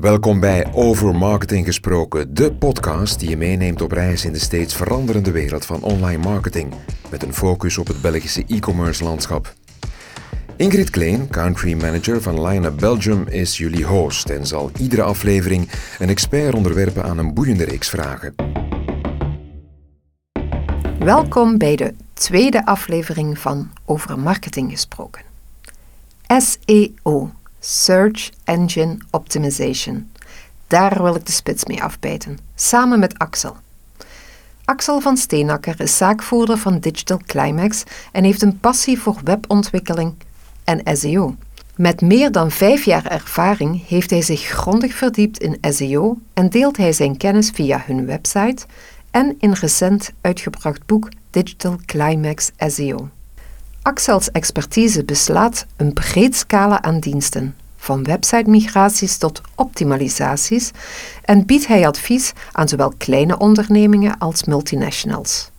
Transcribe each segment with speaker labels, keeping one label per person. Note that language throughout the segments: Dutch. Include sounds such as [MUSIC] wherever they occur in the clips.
Speaker 1: Welkom bij Over Marketing Gesproken, de podcast die je meeneemt op reis in de steeds veranderende wereld van online marketing, met een focus op het Belgische e-commerce landschap. Ingrid Kleen, country manager van Line Belgium, is jullie host en zal iedere aflevering een expert onderwerpen aan een boeiende reeks vragen.
Speaker 2: Welkom bij de tweede aflevering van Over Marketing Gesproken. SEO, Search Engine Optimization. Daar wil ik de spits mee afbijten, samen met Axel. Axel van Steenakker is zaakvoerder van Digital Climax en heeft een passie voor webontwikkeling en SEO. Met meer dan vijf jaar ervaring heeft hij zich grondig verdiept in SEO en deelt hij zijn kennis via hun website en in recent uitgebracht boek Digital Climax SEO. Axels expertise beslaat een breed scala aan diensten, van website-migraties tot optimalisaties, en biedt hij advies aan zowel kleine ondernemingen als multinationals.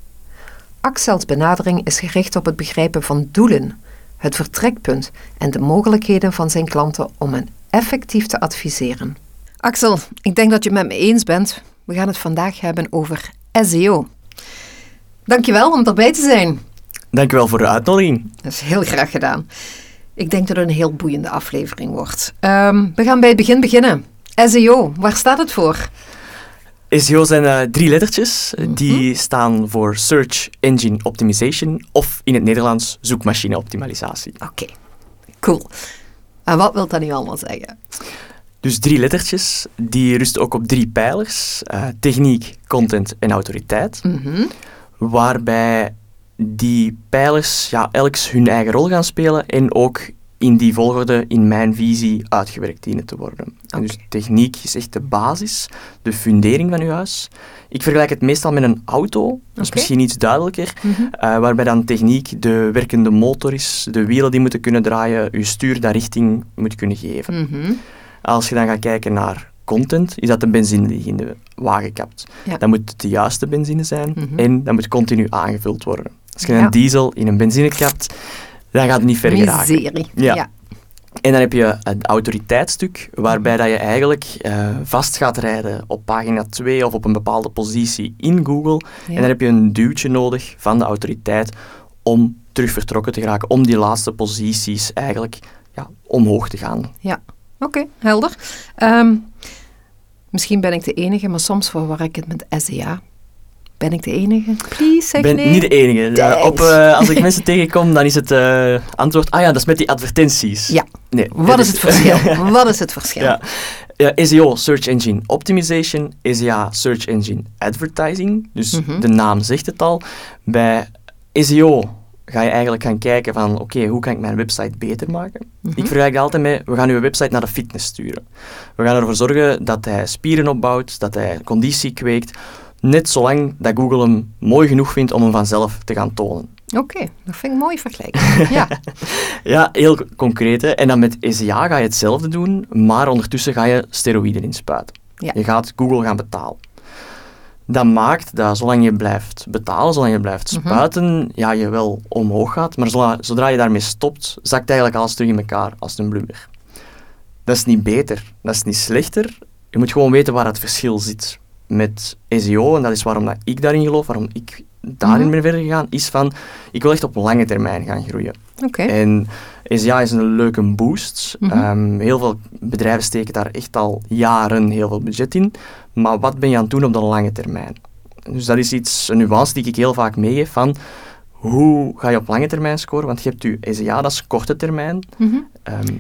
Speaker 2: Axels benadering is gericht op het begrijpen van doelen, het vertrekpunt en de mogelijkheden van zijn klanten om hen effectief te adviseren. Axel, ik denk dat je het met me eens bent. We gaan het vandaag hebben over SEO. Dankjewel om erbij te zijn.
Speaker 3: Dankjewel voor de uitnodiging.
Speaker 2: Dat is heel graag gedaan. Ik denk dat het een heel boeiende aflevering wordt. Ehm, we gaan bij het begin beginnen. SEO, waar staat het voor?
Speaker 3: SEO zijn uh, drie lettertjes. Die staan voor Search Engine Optimization of in het Nederlands zoekmachine optimalisatie.
Speaker 2: Oké, cool. En wat wil dat nu allemaal zeggen?
Speaker 3: Dus drie lettertjes, die rusten ook op drie pijlers. Uh, techniek, content en autoriteit. Waarbij die pijlers ja, elks hun eigen rol gaan spelen en ook in die volgorde, in mijn visie, uitgewerkt dienen te worden. En dus techniek is echt de basis, de fundering van uw huis. Ik vergelijk het meestal met een auto, dat is misschien iets duidelijker, eh, waarbij dan techniek de werkende motor is, de wielen die moeten kunnen draaien, uw stuur dat richting moet kunnen geven.
Speaker 2: Mhm.
Speaker 3: Als je dan gaat kijken naar content, is dat de benzine die je in de wagen kapt.
Speaker 2: Ja.
Speaker 3: Dat moet de juiste benzine zijn
Speaker 2: Mhm.
Speaker 3: en dat moet continu aangevuld worden. Als je
Speaker 2: Ja.
Speaker 3: een diesel in een benzine kapt, dan gaat het niet ver geraken.
Speaker 2: Miserie.
Speaker 3: Ja.
Speaker 2: ja.
Speaker 3: En dan heb je het autoriteitsstuk, waarbij dat je eigenlijk eh, vast gaat rijden op pagina 2 of op een bepaalde positie in Google.
Speaker 2: Ja.
Speaker 3: En dan heb je een duwtje nodig van de autoriteit om terug vertrokken te geraken, om die laatste posities eigenlijk ja, omhoog te gaan.
Speaker 2: Ja, oké, helder. Ehm, misschien ben ik de enige, maar soms verwar ik het met SEA. Ben ik de enige? Please, zeg
Speaker 3: ben
Speaker 2: nee.
Speaker 3: niet de enige.
Speaker 2: Thanks.
Speaker 3: op, eh, als ik [LAUGHS] mensen tegenkom, dan is het eh, antwoord, ah ja, dat is met die advertenties.
Speaker 2: Ja.
Speaker 3: Nee,
Speaker 2: Wat is het verschil? [LAUGHS] Wat is het verschil?
Speaker 3: Ja. Ja, SEO, Search Engine Optimization, SEA, Search Engine Advertising. Dus
Speaker 2: Mhm.
Speaker 3: de naam zegt het al. Bij SEO ga je eigenlijk gaan kijken van, oké, hoe kan ik mijn website beter maken?
Speaker 2: Mhm.
Speaker 3: Ik vergelijk dat altijd met, we gaan uw website naar de fitness sturen. We gaan ervoor zorgen dat hij spieren opbouwt, dat hij conditie kweekt, net zolang dat Google hem mooi genoeg vindt om hem vanzelf te gaan tonen.
Speaker 2: Oké, dat vind ik een mooie vergelijking. [LAUGHS] Ja,
Speaker 3: Ja, heel concreet. Hè. En dan met SEA ga je hetzelfde doen, maar ondertussen ga je steroïden inspuiten.
Speaker 2: Ja.
Speaker 3: Je gaat Google gaan betalen. Dat maakt dat zolang je blijft betalen, zolang je blijft
Speaker 2: Mhm.
Speaker 3: spuiten, ja, je wel omhoog gaat. Maar zodra, zodra je daarmee stopt, zakt eigenlijk alles terug in elkaar als een blubber. Dat is niet beter, dat is niet slechter. Je moet gewoon weten waar het verschil zit met SEO. En dat is waarom dat ik daarin geloof, waarom ik daarin
Speaker 2: Mhm.
Speaker 3: ben verder gegaan, is van, ik wil echt op lange termijn gaan groeien.
Speaker 2: oké.
Speaker 3: En SEA is een leuke boost.
Speaker 2: Mhm.
Speaker 3: Ehm, heel veel bedrijven steken daar echt al jaren heel veel budget in. Maar wat ben je aan het doen op de lange termijn? Dus dat is iets, een nuance die ik heel vaak meegeef van hoe ga je op lange termijn scoren? Want je hebt je SEA, dat is korte termijn.
Speaker 2: Mhm.
Speaker 3: Ehm,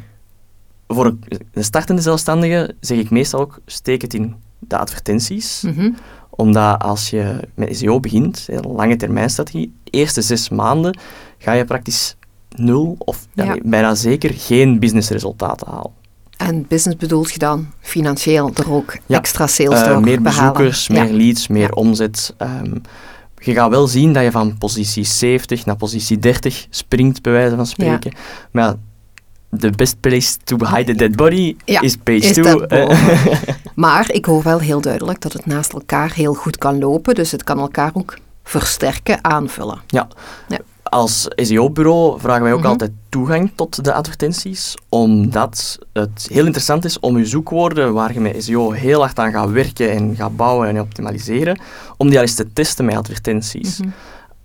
Speaker 3: voor een een startende zelfstandige zeg ik meestal ook, steek het in de advertenties
Speaker 2: Mhm.
Speaker 3: omdat als je met SEO begint, een lange termijn strategie, de eerste zes maanden ga je praktisch nul of ja,
Speaker 2: Ja.
Speaker 3: nee, bijna zeker geen businessresultaten halen.
Speaker 2: En business bedoelt je dan financieel er ook
Speaker 3: Ja.
Speaker 2: extra sales door
Speaker 3: meer bezoekers, meer leads, meer omzet. Ehm, je gaat wel zien dat je van positie 70 naar positie 30 springt, bij wijze van spreken. Maar ja, the best place to hide the dead body
Speaker 2: Ja,
Speaker 3: is page
Speaker 2: is
Speaker 3: 2.
Speaker 2: daarboven. [LAUGHS] Maar ik hoor wel heel duidelijk dat het naast elkaar heel goed kan lopen, dus het kan elkaar ook versterken, aanvullen.
Speaker 3: Ja.
Speaker 2: Ja.
Speaker 3: als SEO-bureau vragen wij ook
Speaker 2: Mhm.
Speaker 3: altijd toegang tot de advertenties, omdat het heel interessant is om je zoekwoorden, waar je met SEO heel hard aan gaat werken en gaat bouwen en optimaliseren, om die al eens te testen met advertenties.
Speaker 2: Mhm.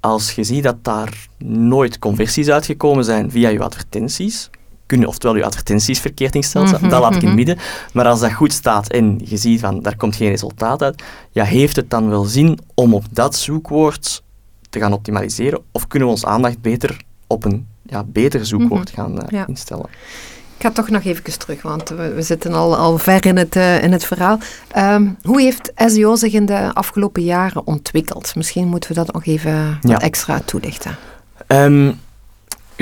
Speaker 3: Als je ziet dat daar nooit conversies uitgekomen zijn via je advertenties, kun je oftewel je advertenties verkeerd instellen,
Speaker 2: Mhm,
Speaker 3: dat laat ik in het
Speaker 2: mhm.
Speaker 3: midden. Maar als dat goed staat en je ziet van daar komt geen resultaat uit, ja, heeft het dan wel zin om op dat zoekwoord te gaan optimaliseren? Of kunnen we ons aandacht beter op een ja, beter zoekwoord gaan eh,
Speaker 2: Ja.
Speaker 3: instellen?
Speaker 2: Ik ga toch nog even terug, want we, we zitten al, al ver in het, eh, in het verhaal. Ehm, hoe heeft SEO zich in de afgelopen jaren ontwikkeld? Misschien moeten we dat nog even wat extra toelichten.
Speaker 3: Ehm,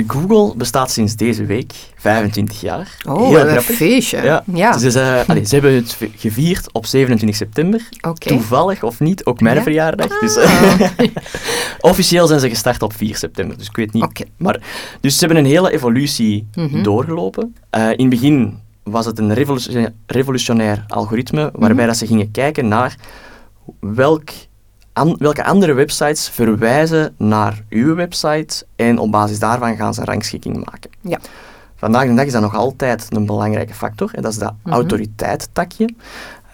Speaker 3: Google bestaat sinds deze week 25 jaar.
Speaker 2: Oh,
Speaker 3: Heel
Speaker 2: een feestje.
Speaker 3: Ja.
Speaker 2: ja.
Speaker 3: Dus, allee, ze hebben het gevierd op 27 september. Toevallig of niet, ook mijn
Speaker 2: Ja?
Speaker 3: verjaardag. Dus,
Speaker 2: Ah. [LAUGHS]
Speaker 3: officieel zijn ze gestart op 4 september, dus ik weet niet. Maar, dus ze hebben een hele evolutie
Speaker 2: Mhm.
Speaker 3: doorgelopen. Eh, in het begin was het een revolutionair, revolutionair algoritme, waarbij
Speaker 2: Mhm.
Speaker 3: dat ze gingen kijken naar welk, an- welke andere websites verwijzen naar uw website en op basis daarvan gaan ze een rangschikking maken.
Speaker 2: Ja.
Speaker 3: Vandaag de dag is dat nog altijd een belangrijke factor, en dat is dat
Speaker 2: Mhm.
Speaker 3: autoriteit-takje.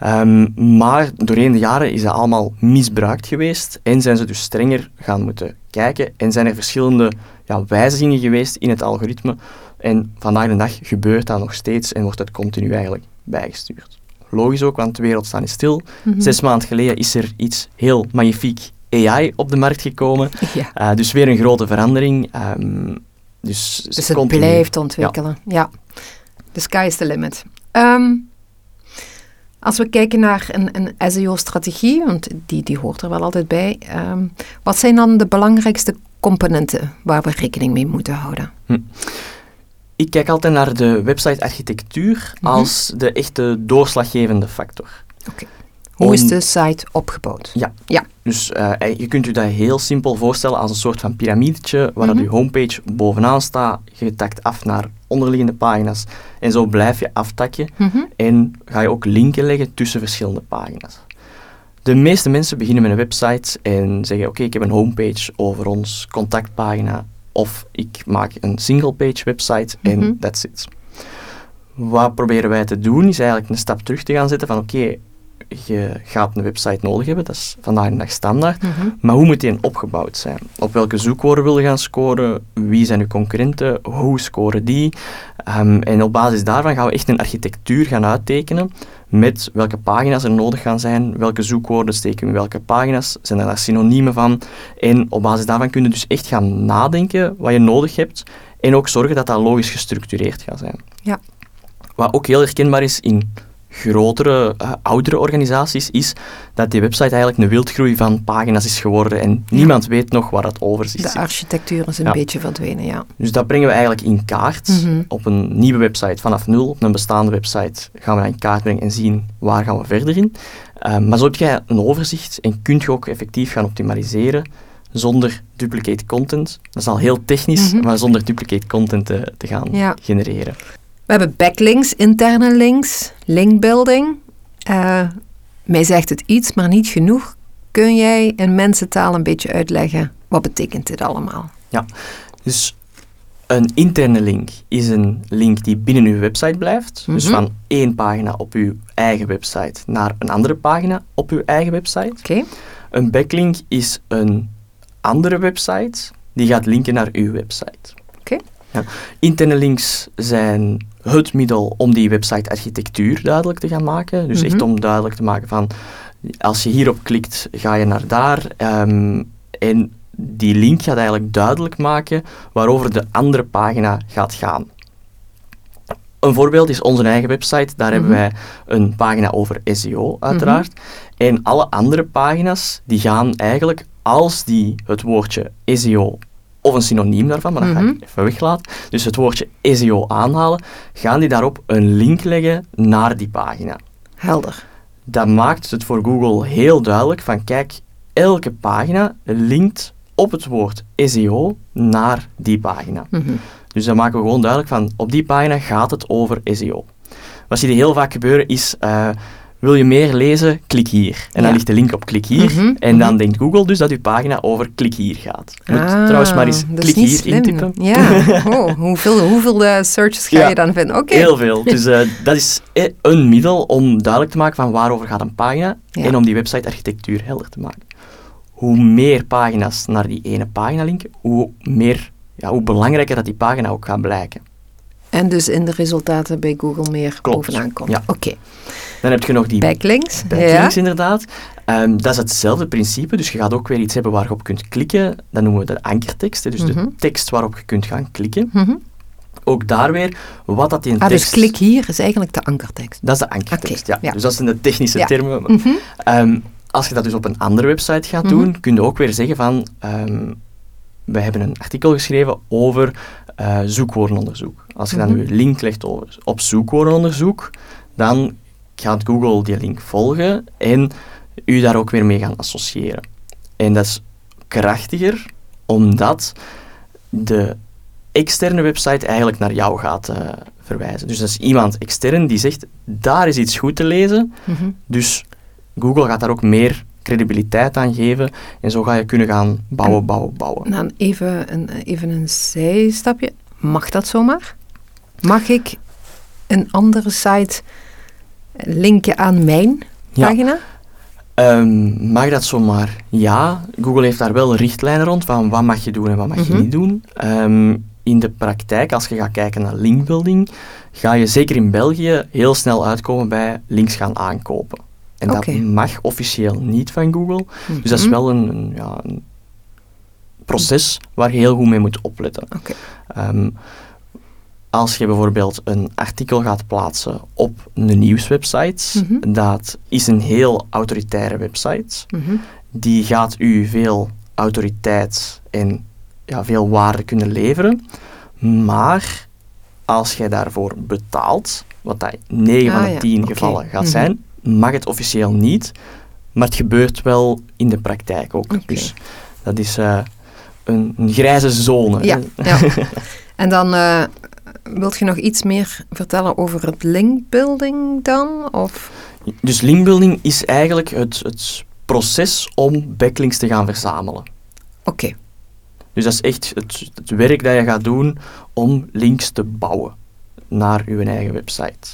Speaker 3: Ehm, maar doorheen de jaren is dat allemaal misbruikt geweest en zijn ze dus strenger gaan moeten kijken en zijn er verschillende ja, wijzigingen geweest in het algoritme. En vandaag de dag gebeurt dat nog steeds en wordt het continu eigenlijk bijgestuurd. Logisch ook, want de wereld staat niet stil.
Speaker 2: Mhm.
Speaker 3: Zes maanden geleden is er iets heel magnifiek AI op de markt gekomen. [LAUGHS]
Speaker 2: Ja.
Speaker 3: Eh, dus weer een grote verandering. Ehm, dus
Speaker 2: Dus het
Speaker 3: continu.
Speaker 2: blijft ontwikkelen. Ja. The sky is the limit. Ehm, als we kijken naar een, een SEO-strategie, want die, die hoort er wel altijd bij. ehm, wat zijn dan de belangrijkste componenten waar we rekening mee moeten houden?
Speaker 3: Ik kijk altijd naar de website-architectuur
Speaker 2: Mhm.
Speaker 3: als de echte doorslaggevende factor.
Speaker 2: Hoe is de site opgebouwd?
Speaker 3: Ja.
Speaker 2: Ja.
Speaker 3: Dus eh, je kunt u dat heel simpel voorstellen als een soort van piramidetje, waar
Speaker 2: Mhm.
Speaker 3: uw homepage bovenaan staat. Je takt af naar onderliggende pagina's en zo blijf je aftakken.
Speaker 2: Mhm.
Speaker 3: En ga je ook linken leggen tussen verschillende pagina's. De meeste mensen beginnen met een website en zeggen: Oké, ik heb een homepage over ons contactpagina. Of ik maak een single-page website en
Speaker 2: Mhm.
Speaker 3: that's it. Wat proberen wij te doen, is eigenlijk een stap terug te gaan zetten van oké, je gaat een website nodig hebben, dat is vandaag de dag standaard.
Speaker 2: Mhm.
Speaker 3: Maar hoe moet die opgebouwd zijn? Op welke zoekwoorden wil je gaan scoren? Wie zijn uw concurrenten? Hoe scoren die? Ehm, en op basis daarvan gaan we echt een architectuur gaan uittekenen met welke pagina's er nodig gaan zijn, welke zoekwoorden steken we in welke pagina's, zijn er daar synoniemen van? En op basis daarvan kun je dus echt gaan nadenken wat je nodig hebt en ook zorgen dat dat logisch gestructureerd gaat zijn.
Speaker 2: Ja.
Speaker 3: Wat ook heel herkenbaar is in grotere, eh, oudere organisaties, is dat die website eigenlijk een wildgroei van pagina's is geworden en niemand weet nog waar dat overzicht
Speaker 2: De
Speaker 3: zit.
Speaker 2: architectuur is een
Speaker 3: Ja.
Speaker 2: beetje verdwenen, ja.
Speaker 3: Dus dat brengen we eigenlijk in kaart.
Speaker 2: Mhm.
Speaker 3: Op een nieuwe website vanaf nul, op een bestaande website gaan we dat in kaart brengen en zien waar gaan we verder in. Um, maar zo heb je een overzicht en kun je ook effectief gaan optimaliseren zonder duplicate content. Dat is al heel technisch,
Speaker 2: Mhm.
Speaker 3: maar zonder duplicate content te, te gaan
Speaker 2: Ja.
Speaker 3: genereren.
Speaker 2: We hebben backlinks, interne links, linkbuilding. Eh, mij zegt het iets, maar niet genoeg. Kun jij in mensentaal een beetje uitleggen wat betekent dit allemaal?
Speaker 3: Dus een interne link is een link die binnen uw website blijft. Dus
Speaker 2: Mhm.
Speaker 3: van één pagina op uw eigen website naar een andere pagina op uw eigen website.
Speaker 2: Oké?
Speaker 3: Een backlink is een andere website die gaat linken naar uw website. Ja. Interne links zijn het middel om die website-architectuur duidelijk te gaan maken. Dus echt
Speaker 2: Mhm.
Speaker 3: om duidelijk te maken van, als je hierop klikt, ga je naar daar. Ehm, en die link gaat eigenlijk duidelijk maken waarover de andere pagina gaat gaan. Een voorbeeld is onze eigen website. Daar hebben
Speaker 2: Mhm.
Speaker 3: wij een pagina over SEO, uiteraard. En alle andere pagina's, die gaan eigenlijk, als die het woordje SEO of een synoniem daarvan, maar dat ga
Speaker 2: Mhm.
Speaker 3: ik even weglaten, dus het woordje SEO aanhalen, gaan die daarop een link leggen naar die pagina.
Speaker 2: Helder.
Speaker 3: Dat maakt het voor Google heel duidelijk van, kijk, elke pagina linkt op het woord SEO naar die pagina.
Speaker 2: Mhm.
Speaker 3: Dus dan maken we gewoon duidelijk van, op die pagina gaat het over SEO. Wat zie je heel vaak gebeuren is, eh, wil je meer lezen, klik hier. En dan
Speaker 2: Ja.
Speaker 3: ligt de link op klik hier.
Speaker 2: Mhm,
Speaker 3: En dan
Speaker 2: mhm.
Speaker 3: denkt Google dus dat uw pagina over klik hier gaat. Je moet
Speaker 2: Ah,
Speaker 3: trouwens maar eens klik hier
Speaker 2: slim.
Speaker 3: intypen.
Speaker 2: Ja, [LAUGHS] oh, hoeveel, hoeveel eh, searches ga
Speaker 3: Ja.
Speaker 2: je dan vinden? Oké.
Speaker 3: Heel veel. Dus eh, dat is eh, een middel om duidelijk te maken van waarover gaat een pagina
Speaker 2: Ja.
Speaker 3: en om die website-architectuur helder te maken. Hoe meer pagina's naar die ene pagina linken, hoe, meer, ja, hoe belangrijker dat die pagina ook gaat blijken.
Speaker 2: En dus in de resultaten bij Google meer
Speaker 3: Klopt.
Speaker 2: bovenaan komt.
Speaker 3: Ja.
Speaker 2: Oké.
Speaker 3: Dan heb je nog die
Speaker 2: Backlinks.
Speaker 3: backlinks inderdaad. Ehm, dat is hetzelfde principe, dus je gaat ook weer iets hebben waar je op kunt klikken. Dat noemen we de ankertekst, dus
Speaker 2: Mhm.
Speaker 3: de tekst waarop je kunt gaan klikken.
Speaker 2: Mhm.
Speaker 3: Ook daar weer, wat dat die
Speaker 2: Ah,
Speaker 3: tekst...
Speaker 2: dus klik hier is eigenlijk de ankertekst.
Speaker 3: Dat is de ankertekst, ja.
Speaker 2: ja.
Speaker 3: Dus dat zijn de technische
Speaker 2: Ja.
Speaker 3: termen.
Speaker 2: Mhm.
Speaker 3: Ehm, als je dat dus op een andere website gaat
Speaker 2: Mhm.
Speaker 3: doen, kun je ook weer zeggen van... ehm we hebben een artikel geschreven over eh, zoekwoordenonderzoek. Als je dan je link legt over, op zoekwoordenonderzoek, dan gaat Google die link volgen en u daar ook weer mee gaan associëren. En dat is krachtiger, omdat de externe website eigenlijk naar jou gaat eh, verwijzen. Dus dat is iemand extern die zegt, daar is iets goed te lezen,
Speaker 2: Mhm.
Speaker 3: dus Google gaat daar ook meer credibiliteit aan geven en zo ga je kunnen gaan bouwen, bouwen, bouwen.
Speaker 2: Dan even een, even een zijstapje. Mag dat zomaar? Mag ik een andere site linken aan mijn
Speaker 3: Ja.
Speaker 2: pagina?
Speaker 3: Ehm, mag dat zomaar? Ja. Google heeft daar wel richtlijnen rond van wat mag je doen en wat mag je
Speaker 2: Mhm.
Speaker 3: niet doen. Ehm, in de praktijk, als je gaat kijken naar linkbuilding, ga je zeker in België heel snel uitkomen bij links gaan aankopen. En dat mag officieel niet van Google. Dus dat is wel een, een, ja, een proces waar je heel goed mee moet opletten. Ehm, als je bijvoorbeeld een artikel gaat plaatsen op een nieuwswebsite,
Speaker 2: Mhm.
Speaker 3: dat is een heel autoritaire website.
Speaker 2: Mhm.
Speaker 3: Die gaat u veel autoriteit en ja, veel waarde kunnen leveren. Maar als jij daarvoor betaalt, wat dat 9 van
Speaker 2: Ah,
Speaker 3: de
Speaker 2: ja,
Speaker 3: 10
Speaker 2: oké.
Speaker 3: gevallen gaat zijn, mag het officieel niet. Maar het gebeurt wel in de praktijk ook. Dus dat is eh, een, een grijze zone.
Speaker 2: Ja, ja. [LAUGHS] En dan eh wilt je nog iets meer vertellen over het linkbuilding dan? Of?
Speaker 3: Dus linkbuilding is eigenlijk het, het proces om backlinks te gaan verzamelen.
Speaker 2: Oké.
Speaker 3: Dus dat is echt het, het werk dat je gaat doen om links te bouwen naar je eigen website.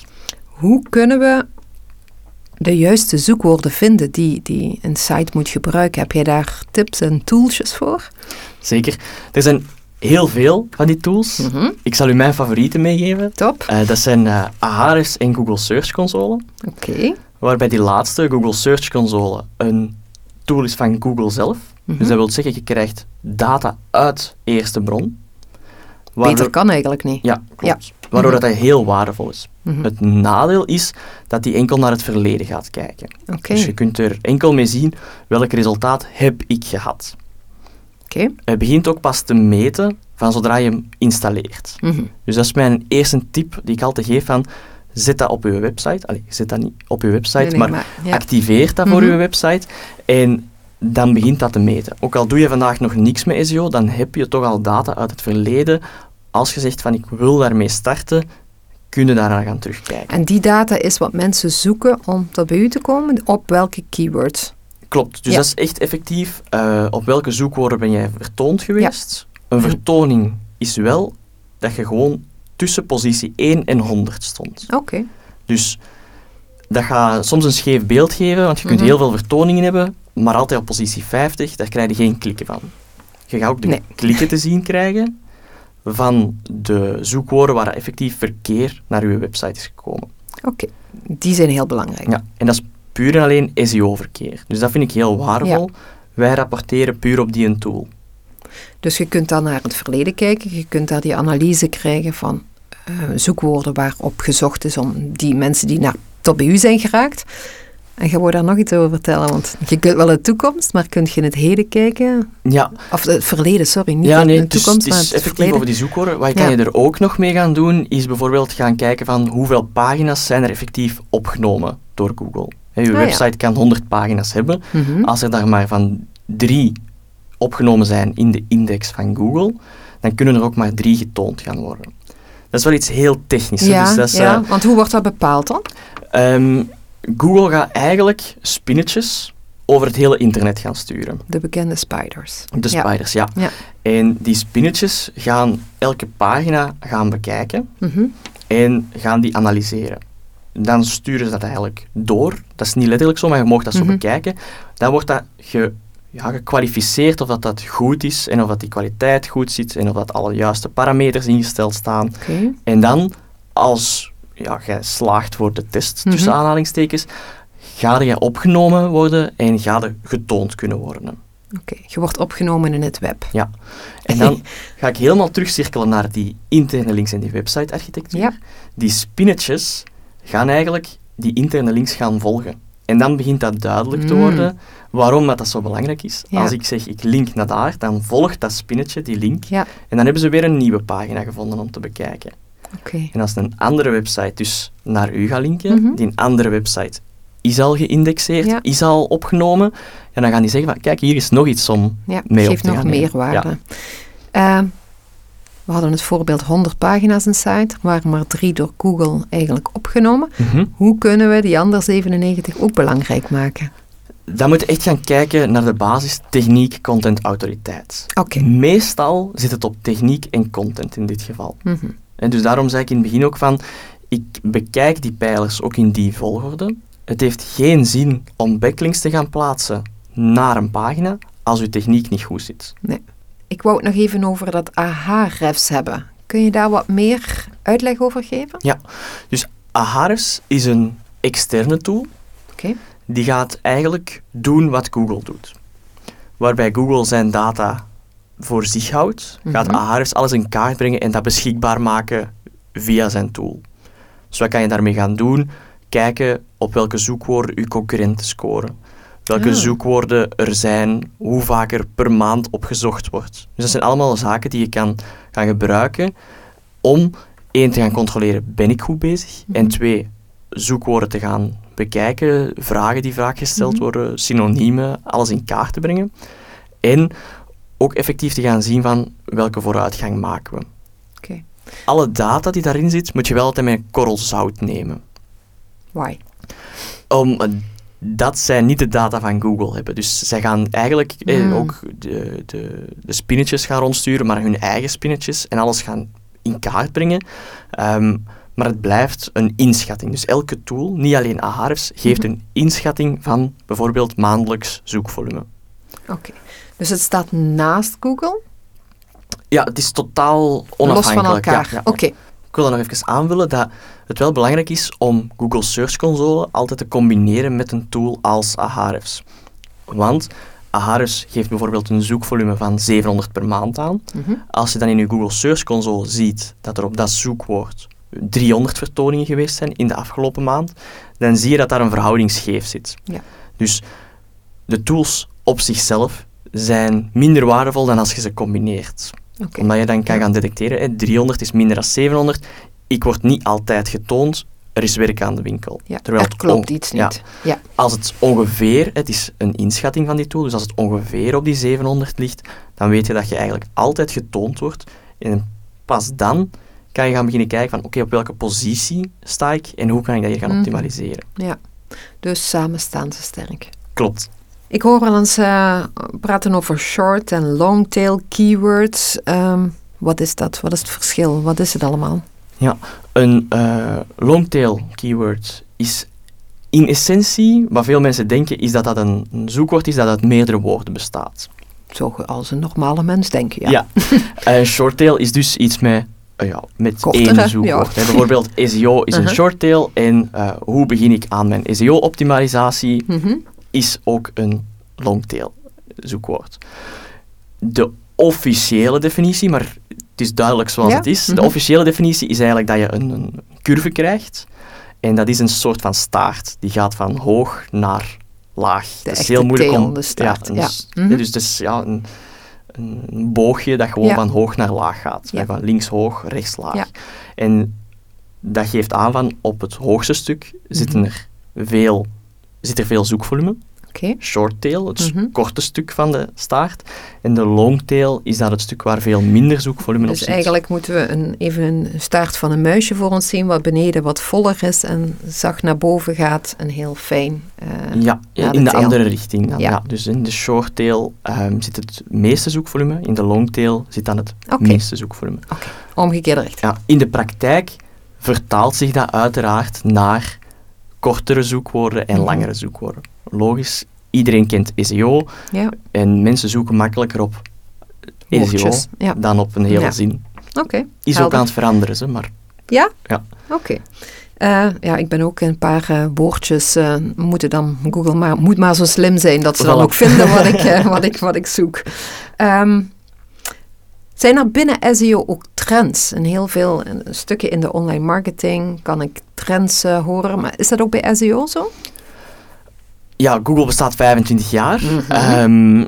Speaker 2: Hoe kunnen we de juiste zoekwoorden vinden die, die een site moet gebruiken? Heb jij daar tips en toolsjes voor?
Speaker 3: Zeker. Er zijn heel veel van die tools.
Speaker 2: Mhm.
Speaker 3: Ik zal u mijn favorieten meegeven.
Speaker 2: Top.
Speaker 3: Eh, dat zijn eh, Ahrefs en Google Search Console.
Speaker 2: Oké.
Speaker 3: Waarbij die laatste, Google Search Console, een tool is van Google zelf.
Speaker 2: Mhm.
Speaker 3: Dus dat wil zeggen, je krijgt data uit eerste bron.
Speaker 2: Beter kan eigenlijk niet.
Speaker 3: Ja, klopt. Waardoor dat heel waardevol is.
Speaker 2: Mhm.
Speaker 3: Het nadeel is dat die enkel naar het verleden gaat kijken. Dus je kunt er enkel mee zien welk resultaat heb ik gehad.
Speaker 2: Oké.
Speaker 3: Het begint ook pas te meten van zodra je hem installeert.
Speaker 2: Mhm.
Speaker 3: Dus dat is mijn eerste tip die ik altijd geef van zet dat op je website. Allee, zet dat niet op je website,
Speaker 2: Nee, nee,
Speaker 3: maar,
Speaker 2: maar- ja.
Speaker 3: activeer dat voor
Speaker 2: Mhm.
Speaker 3: je website en dan begint dat te meten. Ook al doe je vandaag nog niks met SEO, dan heb je toch al data uit het verleden. Als je zegt van ik wil daarmee starten, kun je daarna gaan terugkijken.
Speaker 2: En die data is wat mensen zoeken om tot bij u te komen. Op welke keywords?
Speaker 3: Klopt, dus
Speaker 2: Ja.
Speaker 3: dat is echt effectief. eh, op welke zoekwoorden ben jij vertoond geweest? Een vertoning is wel dat je gewoon tussen positie 1 en 100 stond.
Speaker 2: Oké.
Speaker 3: Dus dat gaat soms een scheef beeld geven, want je kunt
Speaker 2: Mhm.
Speaker 3: heel veel vertoningen hebben, maar altijd op positie 50, daar krijg je geen klikken van. Je gaat ook de
Speaker 2: Nee.
Speaker 3: klikken te zien krijgen van de zoekwoorden waar effectief verkeer naar je website is gekomen.
Speaker 2: Oké. Die zijn heel belangrijk.
Speaker 3: Ja, en dat is puur en alleen SEO-verkeer. Dus dat vind ik heel waardevol. Wij rapporteren puur op die een tool.
Speaker 2: Dus je kunt dan naar het verleden kijken. Je kunt daar die analyse krijgen van eh, zoekwoorden waarop gezocht is om die mensen die naar, tot bij u zijn geraakt. En je wou daar nog iets over vertellen, want je kunt wel de toekomst, maar kun je in het heden kijken?
Speaker 3: Ja,
Speaker 2: Of het verleden, sorry, niet
Speaker 3: ja
Speaker 2: de,
Speaker 3: nee,
Speaker 2: de
Speaker 3: dus
Speaker 2: toekomst,
Speaker 3: het
Speaker 2: maar
Speaker 3: is
Speaker 2: het
Speaker 3: effectief
Speaker 2: verleden.
Speaker 3: over die zoekwoorden. Wat
Speaker 2: Ja.
Speaker 3: kan je er ook nog mee gaan doen, is bijvoorbeeld gaan kijken van hoeveel pagina's zijn er effectief opgenomen door Google. Je
Speaker 2: Ah, ja.
Speaker 3: website kan 100 pagina's hebben.
Speaker 2: Mhm.
Speaker 3: Als er daar maar van drie opgenomen zijn in de index van Google, dan kunnen er ook maar drie getoond gaan worden. Dat is wel iets heel technisch.
Speaker 2: ja,
Speaker 3: dus dat is,
Speaker 2: ja,
Speaker 3: eh,
Speaker 2: want hoe wordt dat bepaald dan?
Speaker 3: Ehm, Google gaat eigenlijk spinnetjes over het hele internet gaan sturen.
Speaker 2: De bekende spiders.
Speaker 3: De
Speaker 2: Ja.
Speaker 3: spiders, ja.
Speaker 2: Ja.
Speaker 3: En die spinnetjes gaan elke pagina gaan bekijken
Speaker 2: Mhm.
Speaker 3: en gaan die analyseren. Dan sturen ze dat eigenlijk door. Dat is niet letterlijk zo, maar je mag dat zo
Speaker 2: Mhm.
Speaker 3: bekijken. Dan wordt dat ge, ja, gekwalificeerd of dat, dat goed is en of dat die kwaliteit goed zit en of dat alle juiste parameters ingesteld staan.
Speaker 2: Oké.
Speaker 3: En dan, als ja, jij slaagt voor de test, tussen
Speaker 2: Mhm.
Speaker 3: aanhalingstekens, ga je opgenomen worden en ga je getoond kunnen worden.
Speaker 2: Oké, je wordt opgenomen in het web.
Speaker 3: Ja. En dan ga ik helemaal terugcirkelen naar die interne links en die website-architectuur.
Speaker 2: Ja.
Speaker 3: Die spinnetjes gaan eigenlijk die interne links gaan volgen. En dan begint dat duidelijk te
Speaker 2: Mm.
Speaker 3: worden waarom dat, dat zo belangrijk is.
Speaker 2: Ja.
Speaker 3: Als ik zeg ik link naar daar, dan volgt dat spinnetje die link.
Speaker 2: Ja,
Speaker 3: En dan hebben ze weer een nieuwe pagina gevonden om te bekijken. En als een andere website dus naar u gaat linken,
Speaker 2: Mhm.
Speaker 3: die andere website is al geïndexeerd,
Speaker 2: Ja.
Speaker 3: is al opgenomen, en dan gaan die zeggen van, kijk, hier is nog iets om
Speaker 2: Ja,
Speaker 3: mee op
Speaker 2: geeft
Speaker 3: te
Speaker 2: nog
Speaker 3: gaan nemen.
Speaker 2: meerwaarde. Ehm, we hadden het voorbeeld 100 pagina's een site, er waren maar drie door Google eigenlijk opgenomen.
Speaker 3: Mhm.
Speaker 2: Hoe kunnen we die andere 97 ook belangrijk maken?
Speaker 3: Dan moet je echt gaan kijken naar de basis techniek, content, autoriteit.
Speaker 2: Oké.
Speaker 3: Meestal zit het op techniek en content in dit geval.
Speaker 2: Mhm.
Speaker 3: En dus daarom zei ik in het begin ook van, ik bekijk die pijlers ook in die volgorde. Het heeft geen zin om backlinks te gaan plaatsen naar een pagina als uw techniek niet goed zit.
Speaker 2: Ik wou het nog even over dat AH-refs hebben. Kun je daar wat meer uitleg over geven?
Speaker 3: Dus Ahrefs is een externe tool
Speaker 2: Oké.
Speaker 3: die gaat eigenlijk doen wat Google doet. Waarbij Google zijn data voor zich houdt, gaat
Speaker 2: Mhm.
Speaker 3: Ahrefs alles in kaart brengen en dat beschikbaar maken via zijn tool. Dus wat kan je daarmee gaan doen? Kijken op welke zoekwoorden uw concurrenten scoren. Welke
Speaker 2: Ah.
Speaker 3: zoekwoorden er zijn, hoe vaak er per maand opgezocht wordt. Dus dat zijn allemaal zaken die je kan gaan gebruiken om één te gaan controleren, ben ik goed bezig? En
Speaker 2: Mhm.
Speaker 3: twee, zoekwoorden te gaan bekijken, vragen die vaak gesteld
Speaker 2: Mhm.
Speaker 3: worden, synoniemen, alles in kaart te brengen. En ook effectief te gaan zien van welke vooruitgang maken we.
Speaker 2: Oké.
Speaker 3: Alle data die daarin zit, moet je wel altijd met een korrel zout nemen.
Speaker 2: Why?
Speaker 3: Om, eh, dat zij niet de data van Google hebben. Dus zij gaan eigenlijk eh,
Speaker 2: Mm.
Speaker 3: ook de, de, de spinnetjes gaan rondsturen, maar hun eigen spinnetjes en alles gaan in kaart brengen. Ehm, maar het blijft een inschatting. Dus elke tool, niet alleen Ahrefs, geeft
Speaker 2: Mhm.
Speaker 3: een inschatting van bijvoorbeeld maandelijks zoekvolume.
Speaker 2: Oké. Dus het staat naast Google,
Speaker 3: Ja, het is totaal
Speaker 2: los
Speaker 3: onafhankelijk.
Speaker 2: van elkaar.
Speaker 3: Ja, ja, ja.
Speaker 2: Oké.
Speaker 3: Ik wil dan nog even aanvullen dat het wel belangrijk is om Google Search Console altijd te combineren met een tool als Ahrefs. Want Ahrefs geeft bijvoorbeeld een zoekvolume van 700 per maand aan.
Speaker 2: Mhm.
Speaker 3: Als je dan in je Google Search Console ziet dat er op dat zoekwoord 300 vertoningen geweest zijn in de afgelopen maand, dan zie je dat daar een verhouding scheef zit.
Speaker 2: Ja.
Speaker 3: Dus de tools op zichzelf zijn minder waardevol dan als je ze combineert omdat je dan kan gaan detecteren, hè, 300 is minder dan 700. Ik word niet altijd getoond, er is werk aan de winkel.
Speaker 2: Ja,
Speaker 3: Terwijl
Speaker 2: er
Speaker 3: het
Speaker 2: klopt iets niet. Ja.
Speaker 3: Als het ongeveer, het is een inschatting van die tool, dus als het ongeveer op die 700 ligt, dan weet je dat je eigenlijk altijd getoond wordt. En pas dan kan je gaan beginnen kijken van, oké, op welke positie sta ik en hoe kan ik dat hier gaan
Speaker 2: Mhm.
Speaker 3: optimaliseren.
Speaker 2: ja. Dus samen staan ze sterk.
Speaker 3: Klopt.
Speaker 2: Ik hoor wel eens eh, praten over short en long tail keywords. Ehm, wat is dat? Wat is het verschil? Wat is het allemaal?
Speaker 3: Een eh, longtail keyword is in essentie, wat veel mensen denken, is dat dat een, een zoekwoord is dat uit meerdere woorden bestaat.
Speaker 2: Zo als een normale mens denken, ja.
Speaker 3: Ja. [LAUGHS] Eh, shorttail is dus iets met, eh, ja, met
Speaker 2: Kortere,
Speaker 3: één zoekwoord.
Speaker 2: ja.
Speaker 3: hè. Bijvoorbeeld SEO is een
Speaker 2: Uh-huh.
Speaker 3: shorttail en hoe begin ik aan mijn SEO-optimalisatie
Speaker 2: Mhm.
Speaker 3: Is ook een longtail zoekwoord. De officiële definitie, maar het is duidelijk zoals
Speaker 2: Ja,
Speaker 3: het is.
Speaker 2: mhm.
Speaker 3: De officiële definitie is eigenlijk dat je een, een curve krijgt en dat is een soort van staart. Die gaat van hoog naar laag.
Speaker 2: De
Speaker 3: het is heel moeilijk om...
Speaker 2: de staart,
Speaker 3: een
Speaker 2: ja.
Speaker 3: s-
Speaker 2: Mhm.
Speaker 3: Dus het is ja, een, een boogje dat gewoon
Speaker 2: Ja.
Speaker 3: van hoog naar laag gaat.
Speaker 2: Ja.
Speaker 3: Van links hoog, rechts laag. En dat geeft aan van op het hoogste stuk zitten
Speaker 2: Mhm.
Speaker 3: er veel, zit er veel zoekvolume.
Speaker 2: Oké.
Speaker 3: shorttail, het
Speaker 2: Mhm.
Speaker 3: korte stuk van de staart. En de longtail is daar het stuk waar veel minder zoekvolume op
Speaker 2: Dus
Speaker 3: zit.
Speaker 2: eigenlijk moeten we een, even een staart van een muisje voor ons zien, wat beneden wat voller is en zacht naar boven gaat en heel fijn. eh,
Speaker 3: Ja, in de
Speaker 2: tail.
Speaker 3: andere richting dan.
Speaker 2: Ja.
Speaker 3: Ja. Dus in de shorttail ehm, zit het meeste zoekvolume, in de longtail zit dan het
Speaker 2: Oké.
Speaker 3: minste zoekvolume.
Speaker 2: Omgekeerde richting.
Speaker 3: Ja, in de praktijk vertaalt zich dat uiteraard naar kortere zoekwoorden en
Speaker 2: Mhm.
Speaker 3: langere zoekwoorden. Logisch, iedereen kent SEO
Speaker 2: Ja,
Speaker 3: en mensen zoeken makkelijker op SEO.
Speaker 2: Ja,
Speaker 3: dan op een hele
Speaker 2: Ja.
Speaker 3: zin.
Speaker 2: oké.
Speaker 3: Is ook aan het veranderen, ze, maar
Speaker 2: Ja?
Speaker 3: Ja.
Speaker 2: Oké. Eh, ja, ik ben ook een paar eh, woordjes, eh, moeten dan, Google maar, moet maar zo slim zijn dat ze dan ook vinden wat ik, [LAUGHS] wat ik, wat ik zoek. Ehm, zijn er binnen SEO ook trends? En heel veel stukken in de online marketing kan ik trends eh, horen, maar is dat ook bij SEO zo?
Speaker 3: ja, Google bestaat 25 jaar.
Speaker 2: Mhm.
Speaker 3: Ehm,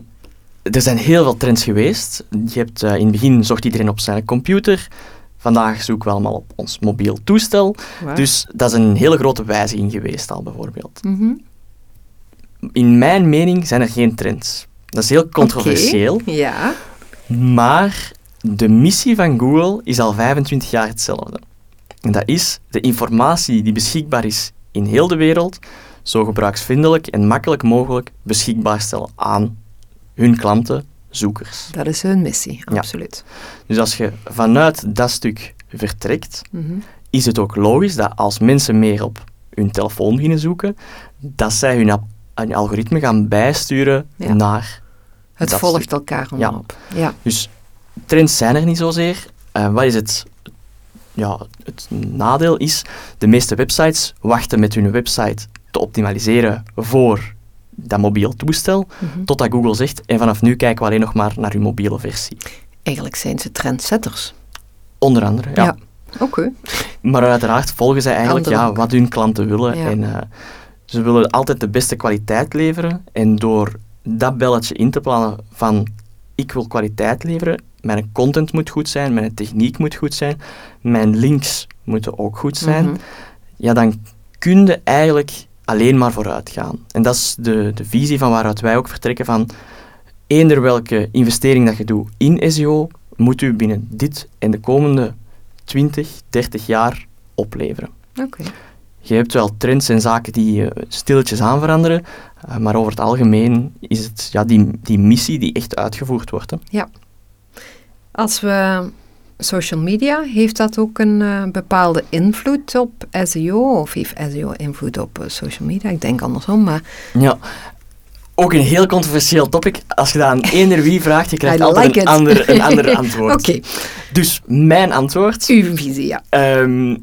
Speaker 3: er zijn heel veel trends geweest. Je hebt, eh, in het begin zocht iedereen op zijn computer. Vandaag zoeken we allemaal op ons mobiel toestel. Dus dat is een hele grote wijziging geweest al, bijvoorbeeld.
Speaker 2: Mhm.
Speaker 3: In mijn mening zijn er geen trends. Dat is heel controversieel,
Speaker 2: Oké, Ja.
Speaker 3: maar de missie van Google is al 25 jaar hetzelfde. En dat is de informatie die beschikbaar is in heel de wereld, zo gebruiksvriendelijk en makkelijk mogelijk beschikbaar stellen aan hun klanten, zoekers.
Speaker 2: Dat is hun missie,
Speaker 3: Ja.
Speaker 2: absoluut.
Speaker 3: Dus als je vanuit dat stuk vertrekt,
Speaker 2: Mhm.
Speaker 3: is het ook logisch dat als mensen meer op hun telefoon beginnen zoeken, dat zij hun, algoritme gaan bijsturen
Speaker 2: Ja.
Speaker 3: naar.
Speaker 2: Het volgt
Speaker 3: stuk.
Speaker 2: elkaar allemaal
Speaker 3: Ja.
Speaker 2: op. Ja.
Speaker 3: Dus trends zijn er niet zozeer. Eh, wat is het? Ja, het nadeel is, de meeste websites wachten met hun website te optimaliseren voor dat mobiel toestel,
Speaker 2: Mhm.
Speaker 3: totdat Google zegt, en vanaf nu kijken we alleen nog maar naar uw mobiele versie.
Speaker 2: Eigenlijk zijn ze trendsetters.
Speaker 3: Onder andere, ja.
Speaker 2: Ja. Oké.
Speaker 3: Maar uiteraard volgen zij eigenlijk ja,
Speaker 2: ook.
Speaker 3: wat hun klanten willen.
Speaker 2: Ja.
Speaker 3: En eh, ze willen altijd de beste kwaliteit leveren. En door dat belletje in te plannen van ik wil kwaliteit leveren, mijn content moet goed zijn, mijn techniek moet goed zijn, mijn links moeten ook goed zijn,
Speaker 2: Mhm.
Speaker 3: ja, dan kun je eigenlijk alleen maar vooruit gaan. En dat is de, de visie van waaruit wij ook vertrekken van eender welke investering dat je doet in SEO, moet u binnen dit en de komende 20, 30 jaar opleveren.
Speaker 2: Oké.
Speaker 3: Je hebt wel trends en zaken die eh, stilletjes aan veranderen, eh, maar over het algemeen is het ja, die, die missie die echt uitgevoerd wordt. Hè.
Speaker 2: Als we social media, heeft dat ook een eh, bepaalde invloed op SEO? Of heeft SEO invloed op eh, social media? Ik denk andersom, maar
Speaker 3: Ja. Ook een heel controversieel topic. Als je dat aan eender wie vraagt, je [LAUGHS] krijgt
Speaker 2: I
Speaker 3: altijd
Speaker 2: like
Speaker 3: een, ander, een [LAUGHS] ander antwoord.
Speaker 2: oké,
Speaker 3: Dus mijn antwoord
Speaker 2: uw visie, ja.
Speaker 3: Ehm,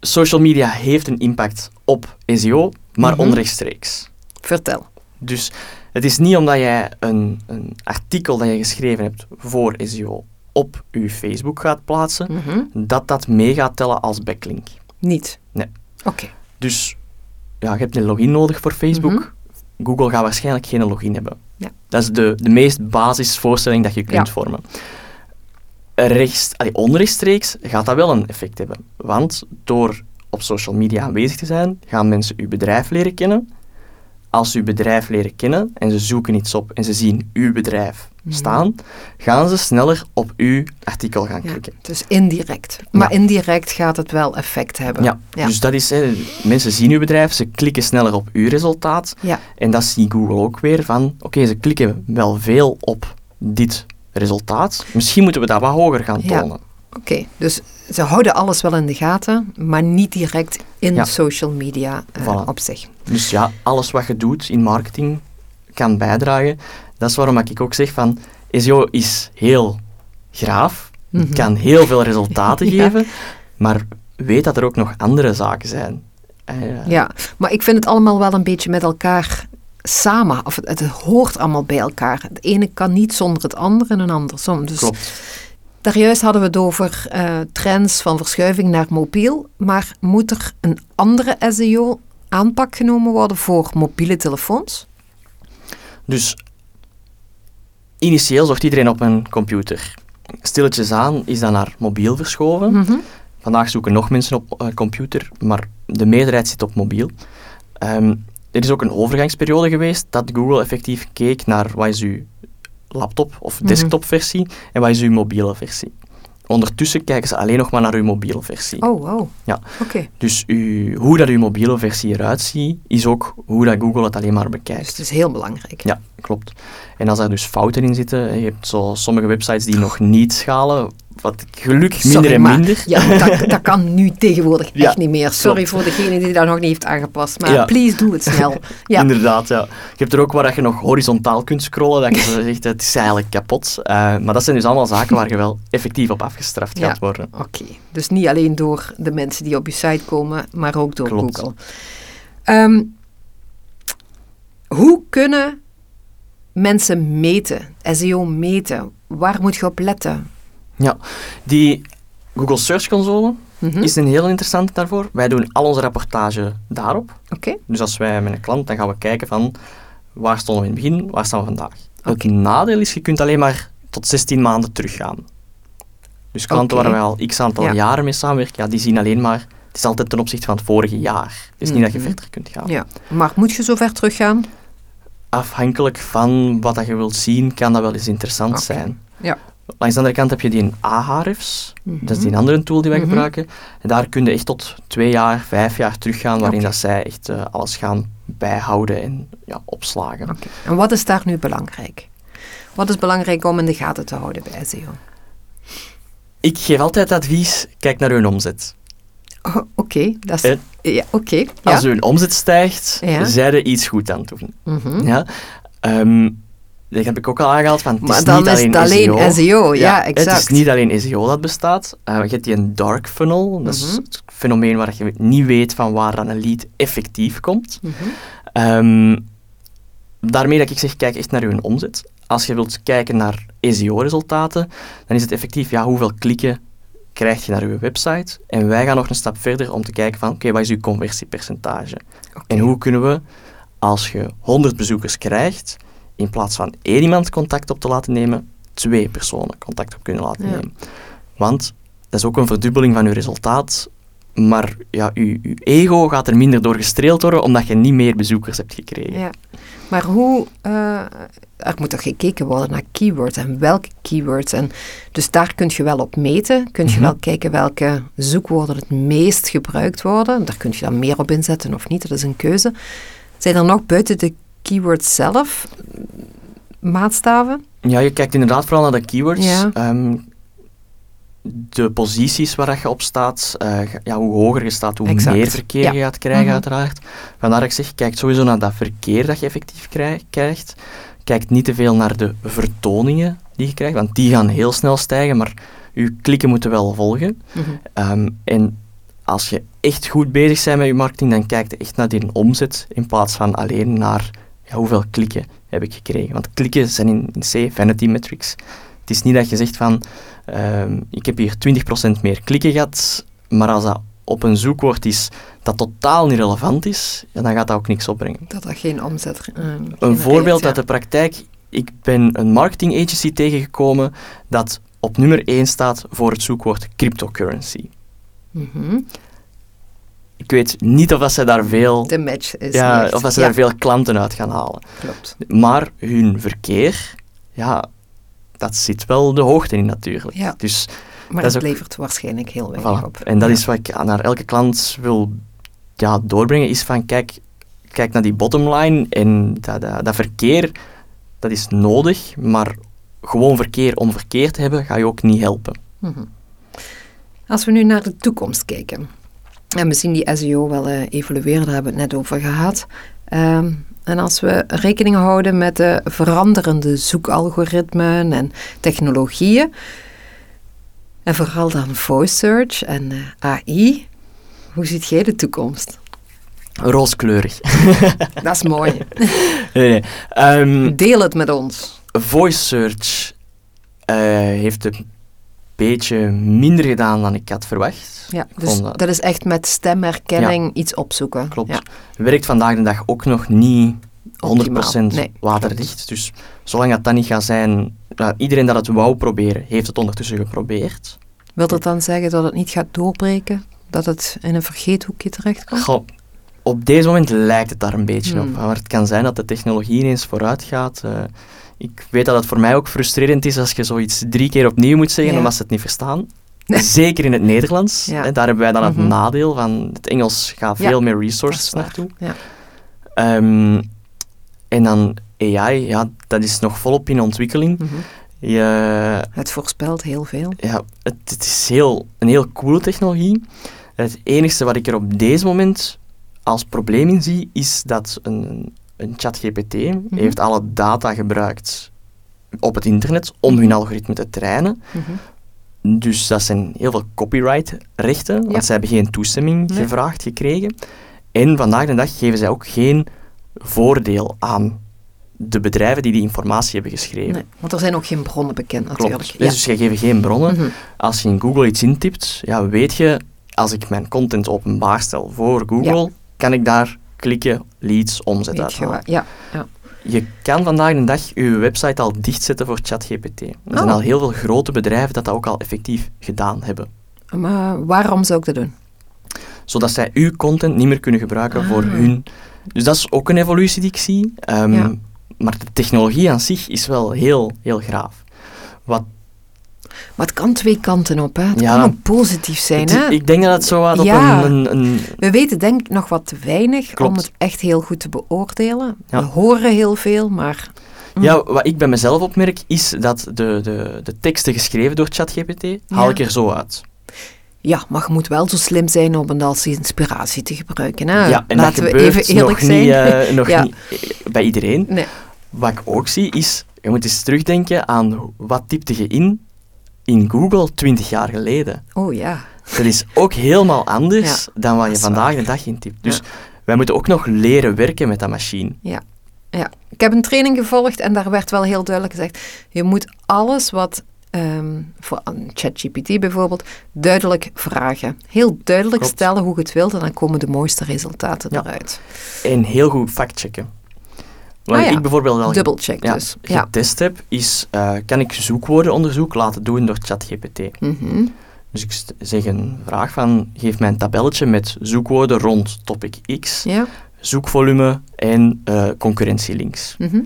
Speaker 3: social media heeft een impact op SEO, maar
Speaker 2: Mhm.
Speaker 3: onrechtstreeks.
Speaker 2: Vertel.
Speaker 3: Dus het is niet omdat jij een, een artikel dat je geschreven hebt voor SEO op je Facebook gaat plaatsen,
Speaker 2: Mhm.
Speaker 3: dat dat mee gaat tellen als backlink.
Speaker 2: Niet?
Speaker 3: Nee.
Speaker 2: Oké.
Speaker 3: Dus ja, je hebt een login nodig voor Facebook.
Speaker 2: Mhm.
Speaker 3: Google gaat waarschijnlijk geen login hebben.
Speaker 2: Ja.
Speaker 3: Dat is de, de meest basisvoorstelling dat je kunt
Speaker 2: Ja.
Speaker 3: vormen. Rechts, allee, onrechtstreeks gaat dat wel een effect hebben. Want door op social media aanwezig te zijn, gaan mensen uw bedrijf leren kennen. Als ze uw bedrijf leren kennen en ze zoeken iets op en ze zien uw bedrijf
Speaker 2: Mhm.
Speaker 3: staan, gaan ze sneller op uw artikel gaan
Speaker 2: Ja,
Speaker 3: klikken.
Speaker 2: dus indirect. Maar
Speaker 3: Ja.
Speaker 2: indirect gaat het wel effect hebben.
Speaker 3: Ja,
Speaker 2: Ja.
Speaker 3: dus dat is, hè, mensen zien uw bedrijf, ze klikken sneller op uw resultaat.
Speaker 2: Ja.
Speaker 3: En dat ziet Google ook weer van, oké, ze klikken wel veel op dit resultaat. Misschien moeten we dat wat hoger gaan
Speaker 2: Ja.
Speaker 3: tonen.
Speaker 2: Oké, dus ze houden alles wel in de gaten, maar niet direct in
Speaker 3: Ja.
Speaker 2: social media eh,
Speaker 3: Voilà.
Speaker 2: op zich.
Speaker 3: Dus ja, alles wat je doet in marketing kan bijdragen. Dat is waarom ik ook zeg van, SEO is heel graaf,
Speaker 2: Mhm.
Speaker 3: kan heel veel resultaten [LAUGHS]
Speaker 2: Ja.
Speaker 3: geven, maar weet dat er ook nog andere zaken zijn. Eh,
Speaker 2: Ja, maar ik vind het allemaal wel een beetje met elkaar samen, of het, het hoort allemaal bij elkaar. Het ene kan niet zonder het andere en andersom. Dus
Speaker 3: Klopt.
Speaker 2: Daarjuist hadden we het over eh, trends van verschuiving naar mobiel, maar moet er een andere SEO-aanpak genomen worden voor mobiele telefoons?
Speaker 3: Dus initieel zocht iedereen op een computer. Stilletjes aan is dat naar mobiel verschoven.
Speaker 2: Mhm.
Speaker 3: Vandaag zoeken nog mensen op eh, computer, maar de meerderheid zit op mobiel. Ehm, er is ook een overgangsperiode geweest dat Google effectief keek naar wat is uw laptop- of
Speaker 2: Mhm.
Speaker 3: desktopversie en wat is uw mobiele versie. Ondertussen kijken ze alleen nog maar naar uw mobiele versie.
Speaker 2: Oh, wow.
Speaker 3: Ja.
Speaker 2: Oké.
Speaker 3: Dus hoe dat uw mobiele versie eruit ziet, is ook hoe dat Google het alleen maar bekijkt.
Speaker 2: Dus het is heel belangrijk.
Speaker 3: Ja, klopt. En als daar dus fouten in zitten, je hebt zo sommige websites die nog niet schalen, wat gelukkig minder
Speaker 2: Sorry,
Speaker 3: en
Speaker 2: maar-
Speaker 3: minder.
Speaker 2: Ja, dat, dat kan nu [LAUGHS] tegenwoordig
Speaker 3: Ja,
Speaker 2: echt niet meer. Sorry
Speaker 3: klopt.
Speaker 2: voor degene die dat nog niet heeft aangepast. Maar
Speaker 3: Ja.
Speaker 2: please doe het snel. [LAUGHS] Ja.
Speaker 3: Inderdaad, ja. Je hebt er ook waar dat je nog horizontaal kunt scrollen, dat je zegt, het is eigenlijk kapot. Eh, maar dat zijn dus allemaal zaken waar je wel effectief op afgestraft gaat worden.
Speaker 2: Oké, dus niet alleen door de mensen die op je site komen, maar ook door
Speaker 3: Klopt.
Speaker 2: Google. Ehm, hoe kunnen mensen meten, SEO meten? Waar moet je op letten?
Speaker 3: Ja, die Google Search Console
Speaker 2: Mhm.
Speaker 3: is een heel interessante daarvoor. Wij doen al onze rapportage daarop.
Speaker 2: Oké,
Speaker 3: Dus als wij met een klant, dan gaan we kijken van waar stonden we in het begin, waar staan we vandaag.
Speaker 2: Oké.
Speaker 3: Het nadeel is, je kunt alleen maar tot 16 maanden teruggaan. Dus klanten waar wij al x aantal
Speaker 2: Ja.
Speaker 3: jaren mee samenwerken, ja, die zien alleen maar, het is altijd ten opzichte van het vorige jaar. Het is niet dat je
Speaker 2: Mhm.
Speaker 3: verder kunt gaan.
Speaker 2: ja. Maar moet je zo ver teruggaan?
Speaker 3: Afhankelijk van wat dat je wilt zien, kan dat wel eens interessant zijn.
Speaker 2: Ja.
Speaker 3: Langs de andere kant heb je die Ahrefs, dat is die
Speaker 2: Mhm.
Speaker 3: andere tool die wij
Speaker 2: Mhm.
Speaker 3: gebruiken. En daar kun je echt tot twee jaar, vijf jaar teruggaan, waarin dat zij echt eh, alles gaan bijhouden en ja, opslagen.
Speaker 2: Oké. En wat is daar nu belangrijk? Wat is belangrijk om in de gaten te houden bij SEO?
Speaker 3: Ik geef altijd advies, kijk naar hun omzet.
Speaker 2: Oh, Oké, dat is...
Speaker 3: Eh,
Speaker 2: ja, oké. Ja.
Speaker 3: Als hun omzet stijgt,
Speaker 2: Ja.
Speaker 3: zijn ze iets goed aan het doen.
Speaker 2: Mhm.
Speaker 3: Ja? Ehm, dat heb ik ook al aangehaald, van het
Speaker 2: Maar
Speaker 3: is
Speaker 2: dan
Speaker 3: niet
Speaker 2: is
Speaker 3: alleen
Speaker 2: het alleen
Speaker 3: SEO.
Speaker 2: SEO, ja, exact.
Speaker 3: Het is niet alleen SEO dat bestaat. Eh, je hebt die een dark funnel, dat is
Speaker 2: Mhm.
Speaker 3: het fenomeen waar je niet weet van waar dan een lead effectief komt.
Speaker 2: Mhm.
Speaker 3: Ehm, daarmee dat ik zeg, kijk echt naar hun omzet. Als je wilt kijken naar SEO-resultaten, dan is het effectief, ja, hoeveel klikken krijg je naar je website? En wij gaan nog een stap verder om te kijken van, oké, wat is uw conversiepercentage? En hoe kunnen we, als je 100 bezoekers krijgt, in plaats van één iemand contact op te laten nemen, twee personen contact op kunnen laten
Speaker 2: Ja.
Speaker 3: nemen? Want dat is ook een verdubbeling van je resultaat, maar ja, je, je ego gaat er minder door gestreeld worden, omdat je niet meer bezoekers hebt gekregen.
Speaker 2: Ja. Maar hoe... eh, er moet toch gekeken worden naar keywords en welke keywords. En dus daar kun je wel op meten. Kun je
Speaker 3: Mhm.
Speaker 2: wel kijken welke zoekwoorden het meest gebruikt worden. Daar kun je dan meer op inzetten of niet. Dat is een keuze. Zijn er nog buiten de keywords zelf maatstaven?
Speaker 3: Ja, je kijkt inderdaad vooral naar de keywords.
Speaker 2: Ja.
Speaker 3: Ehm, de posities waar je op staat, eh, ja, hoe hoger je staat, hoe
Speaker 2: Exact.
Speaker 3: meer verkeer
Speaker 2: Ja.
Speaker 3: je gaat krijgen,
Speaker 2: Mhm.
Speaker 3: uiteraard. Vandaar dat ik zeg, kijk sowieso naar dat verkeer dat je effectief krij- krijgt. Kijk niet te veel naar de vertoningen die je krijgt, want die gaan heel snel stijgen, maar je klikken moeten wel volgen.
Speaker 2: Mhm.
Speaker 3: Ehm, en als je echt goed bezig bent met je marketing, dan kijk je echt naar die omzet in plaats van alleen naar ja, hoeveel klikken heb ik gekregen. Want klikken zijn in, in C vanity metrics. Het is niet dat je zegt van ehm, ik heb hier 20% meer klikken gehad, maar als dat op een zoekwoord is dat totaal niet relevant is, ja, dan gaat dat ook niks opbrengen.
Speaker 2: Dat dat geen omzet eh,
Speaker 3: Een voorbeeld
Speaker 2: ja.
Speaker 3: uit de praktijk. Ik ben een marketing agency tegengekomen dat op nummer 1 staat voor het zoekwoord cryptocurrency.
Speaker 2: Mhm.
Speaker 3: Ik weet niet of dat zij daar veel,
Speaker 2: De match is
Speaker 3: ja, of dat ze
Speaker 2: ja,
Speaker 3: daar veel klanten uit gaan halen.
Speaker 2: klopt.
Speaker 3: Maar hun verkeer, ja, dat zit wel de hoogte in natuurlijk.
Speaker 2: Ja.
Speaker 3: Dus,
Speaker 2: Maar
Speaker 3: Dat ook-
Speaker 2: levert waarschijnlijk heel weinig
Speaker 3: voilà.
Speaker 2: op.
Speaker 3: En dat
Speaker 2: Ja.
Speaker 3: is wat ik naar elke klant wil ja, doorbrengen, is van kijk, kijk naar die bottomline en dat, dat, dat verkeer, dat is nodig, maar gewoon verkeer om verkeer te hebben, ga je ook niet helpen.
Speaker 2: Mhm. Als we nu naar de toekomst kijken, en we zien die SEO wel eh, evolueren, daar hebben we het net over gehad. Ehm, en als we rekening houden met de veranderende zoekalgoritmen en technologieën, en vooral dan voice search en eh, AI, hoe ziet jij de toekomst?
Speaker 3: Rooskleurig. [LAUGHS]
Speaker 2: Dat is mooi. [LAUGHS]
Speaker 3: nee, nee. Ehm,
Speaker 2: Deel het met ons.
Speaker 3: voice search eh, heeft een beetje minder gedaan dan ik had verwacht.
Speaker 2: Ja, dus
Speaker 3: dat-
Speaker 2: dat is echt met stemherkenning iets opzoeken.
Speaker 3: Klopt.
Speaker 2: Ja.
Speaker 3: Werkt vandaag de dag ook nog niet 100%
Speaker 2: Nee,
Speaker 3: waterdicht. Dus zolang dat dat niet gaat zijn... iedereen dat het wou proberen, heeft het ondertussen geprobeerd.
Speaker 2: Wil dat dan zeggen dat het niet gaat doorbreken? Dat het in een vergeethoekje terechtkomt?
Speaker 3: Goh, op deze moment lijkt het daar een beetje
Speaker 2: Hmm.
Speaker 3: op. Maar het kan zijn dat de technologie ineens vooruit gaat. Eh, ik weet dat het voor mij ook frustrerend is als je zoiets drie keer opnieuw moet zeggen omdat ze het niet verstaan. Zeker in het Nederlands.
Speaker 2: Ja.
Speaker 3: Hè, daar hebben wij dan
Speaker 2: Mhm.
Speaker 3: het nadeel van het Engels gaat
Speaker 2: Ja,
Speaker 3: veel meer resources naartoe.
Speaker 2: Ja.
Speaker 3: Ehm, en dan AI, ja, dat is nog volop in ontwikkeling.
Speaker 2: Mhm.
Speaker 3: Je,
Speaker 2: Het voorspelt heel veel.
Speaker 3: ja, het, het is heel, een heel coole technologie. Het enige wat ik er op deze moment als probleem in zie, is dat een, een ChatGPT heeft alle data gebruikt op het internet om hun algoritme te trainen.
Speaker 2: Mhm.
Speaker 3: Dus dat zijn heel veel copyright-rechten, want
Speaker 2: Ja.
Speaker 3: zij hebben geen toestemming
Speaker 2: Nee.
Speaker 3: gevraagd gekregen. En vandaag de dag geven zij ook geen voordeel aan de bedrijven die die informatie hebben geschreven.
Speaker 2: Nee, want er zijn ook geen bronnen bekend natuurlijk.
Speaker 3: Klopt. Dus zij geven geen bronnen.
Speaker 2: Mhm.
Speaker 3: Als je in Google iets intypt, ja, weet je, als ik mijn content openbaar stel voor Google, kan ik daar klikken, leads, omzet uithalen.
Speaker 2: Ja, ja.
Speaker 3: Je kan vandaag de dag je website al dichtzetten voor ChatGPT. Er zijn
Speaker 2: Oh.
Speaker 3: al heel veel grote bedrijven dat dat ook al effectief gedaan hebben.
Speaker 2: Maar waarom zou ik dat doen?
Speaker 3: Zodat zij uw content niet meer kunnen gebruiken voor
Speaker 2: Ah.
Speaker 3: hun. Dus dat is ook een evolutie die ik zie. Ehm,
Speaker 2: Ja.
Speaker 3: Maar de technologie aan zich is wel heel, heel graaf. Wat
Speaker 2: Maar het kan twee kanten op. Hè. Het
Speaker 3: Ja.
Speaker 2: kan ook positief zijn.
Speaker 3: het-
Speaker 2: Hè.
Speaker 3: ik denk dat het zo wat
Speaker 2: Ja.
Speaker 3: op een, een, een
Speaker 2: We weten denk ik nog wat te weinig om het echt heel goed te beoordelen.
Speaker 3: Ja.
Speaker 2: We horen heel veel, maar... Mm.
Speaker 3: Ja, wat ik bij mezelf opmerk, is dat de, de, de teksten geschreven door ChatGPT, haal ik er zo uit.
Speaker 2: Ja, maar je moet wel zo slim zijn om het als inspiratie te gebruiken. Hè.
Speaker 3: ja, en
Speaker 2: Laten
Speaker 3: dat
Speaker 2: we even eerlijk
Speaker 3: nog
Speaker 2: zijn.
Speaker 3: Niet, eh, [LAUGHS] nog
Speaker 2: Ja.
Speaker 3: niet eh, bij iedereen.
Speaker 2: Nee.
Speaker 3: Wat ik ook zie, is, je moet eens terugdenken aan wat typte je in in Google 20 jaar geleden.
Speaker 2: Oh ja.
Speaker 3: Dat is ook helemaal anders dan wat je vandaag de dag intypt. Dus wij moeten ook nog leren werken met dat machine.
Speaker 2: Ja. ja. Ik heb een training gevolgd en daar werd wel heel duidelijk gezegd: je moet alles wat ehm, voor een ChatGPT bijvoorbeeld duidelijk vragen. Heel duidelijk
Speaker 3: Klopt.
Speaker 2: stellen hoe je het wilt en dan komen de mooiste resultaten
Speaker 3: Ja.
Speaker 2: eruit.
Speaker 3: En heel goed factchecken. Wat
Speaker 2: Ah ja,
Speaker 3: ik bijvoorbeeld wel
Speaker 2: Dubbelcheck
Speaker 3: ja,
Speaker 2: dus. Ja.
Speaker 3: getest heb, is uh, kan ik zoekwoordenonderzoek laten doen door ChatGPT.
Speaker 2: Mhm.
Speaker 3: Dus ik zeg een vraag van, geef mij een tabelletje met zoekwoorden rond topic X,
Speaker 2: Ja.
Speaker 3: zoekvolume en uh, concurrentielinks.
Speaker 2: Mhm.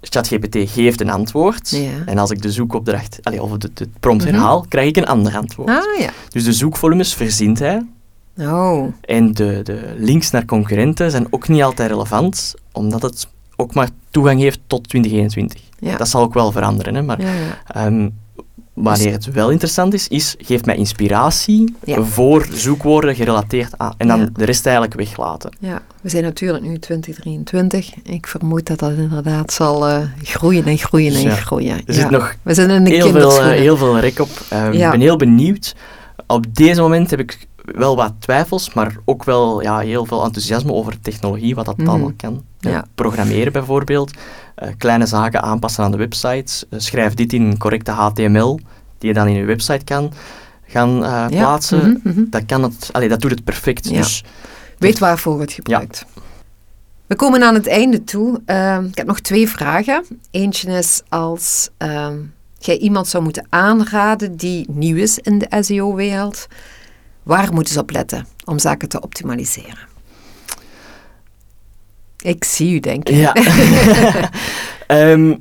Speaker 3: ChatGPT geeft een antwoord
Speaker 2: Ja.
Speaker 3: en als ik de zoekopdracht, allez, of het, het prompt
Speaker 2: Mhm.
Speaker 3: herhaal, krijg ik een ander antwoord.
Speaker 2: Ah ja.
Speaker 3: Dus de zoekvolumes verzint hij
Speaker 2: Oh.
Speaker 3: en de, de links naar concurrenten zijn ook niet altijd relevant, omdat het ook maar toegang heeft tot 2021.
Speaker 2: Ja.
Speaker 3: Dat zal ook wel veranderen, hè, maar
Speaker 2: Ja,
Speaker 3: ehm, wanneer het wel interessant is, is geef mij inspiratie
Speaker 2: Ja.
Speaker 3: voor zoekwoorden gerelateerd aan. En dan
Speaker 2: Ja.
Speaker 3: de rest eigenlijk weglaten.
Speaker 2: ja, we zijn natuurlijk nu 2023. Ik vermoed dat dat inderdaad zal eh, groeien en groeien en
Speaker 3: Ja.
Speaker 2: groeien.
Speaker 3: Er zit nog
Speaker 2: we zijn in de
Speaker 3: heel veel, heel veel rek op. Ehm. Ik ben heel benieuwd. Op deze moment heb ik wel wat twijfels, maar ook wel ja, heel veel enthousiasme over technologie, wat dat
Speaker 2: Mhm.
Speaker 3: allemaal kan. Eh,
Speaker 2: Ja.
Speaker 3: Programmeren bijvoorbeeld, eh, kleine zaken aanpassen aan de website, eh, schrijf dit in correcte HTML, die je dan in je website kan gaan eh,
Speaker 2: Ja.
Speaker 3: plaatsen.
Speaker 2: Mhm, mhm.
Speaker 3: Dat, kan het, allee, dat doet het perfect.
Speaker 2: Ja.
Speaker 3: Dus
Speaker 2: Weet waarvoor het gebruikt. We komen aan het einde toe. Ehm, ik heb nog twee vragen. Eentje is als ehm, jij iemand zou moeten aanraden die nieuw is in de SEO-wereld. Waar moeten ze op letten om zaken te optimaliseren? Ik zie u denken.
Speaker 3: Ja. [LAUGHS] [LAUGHS] Ehm,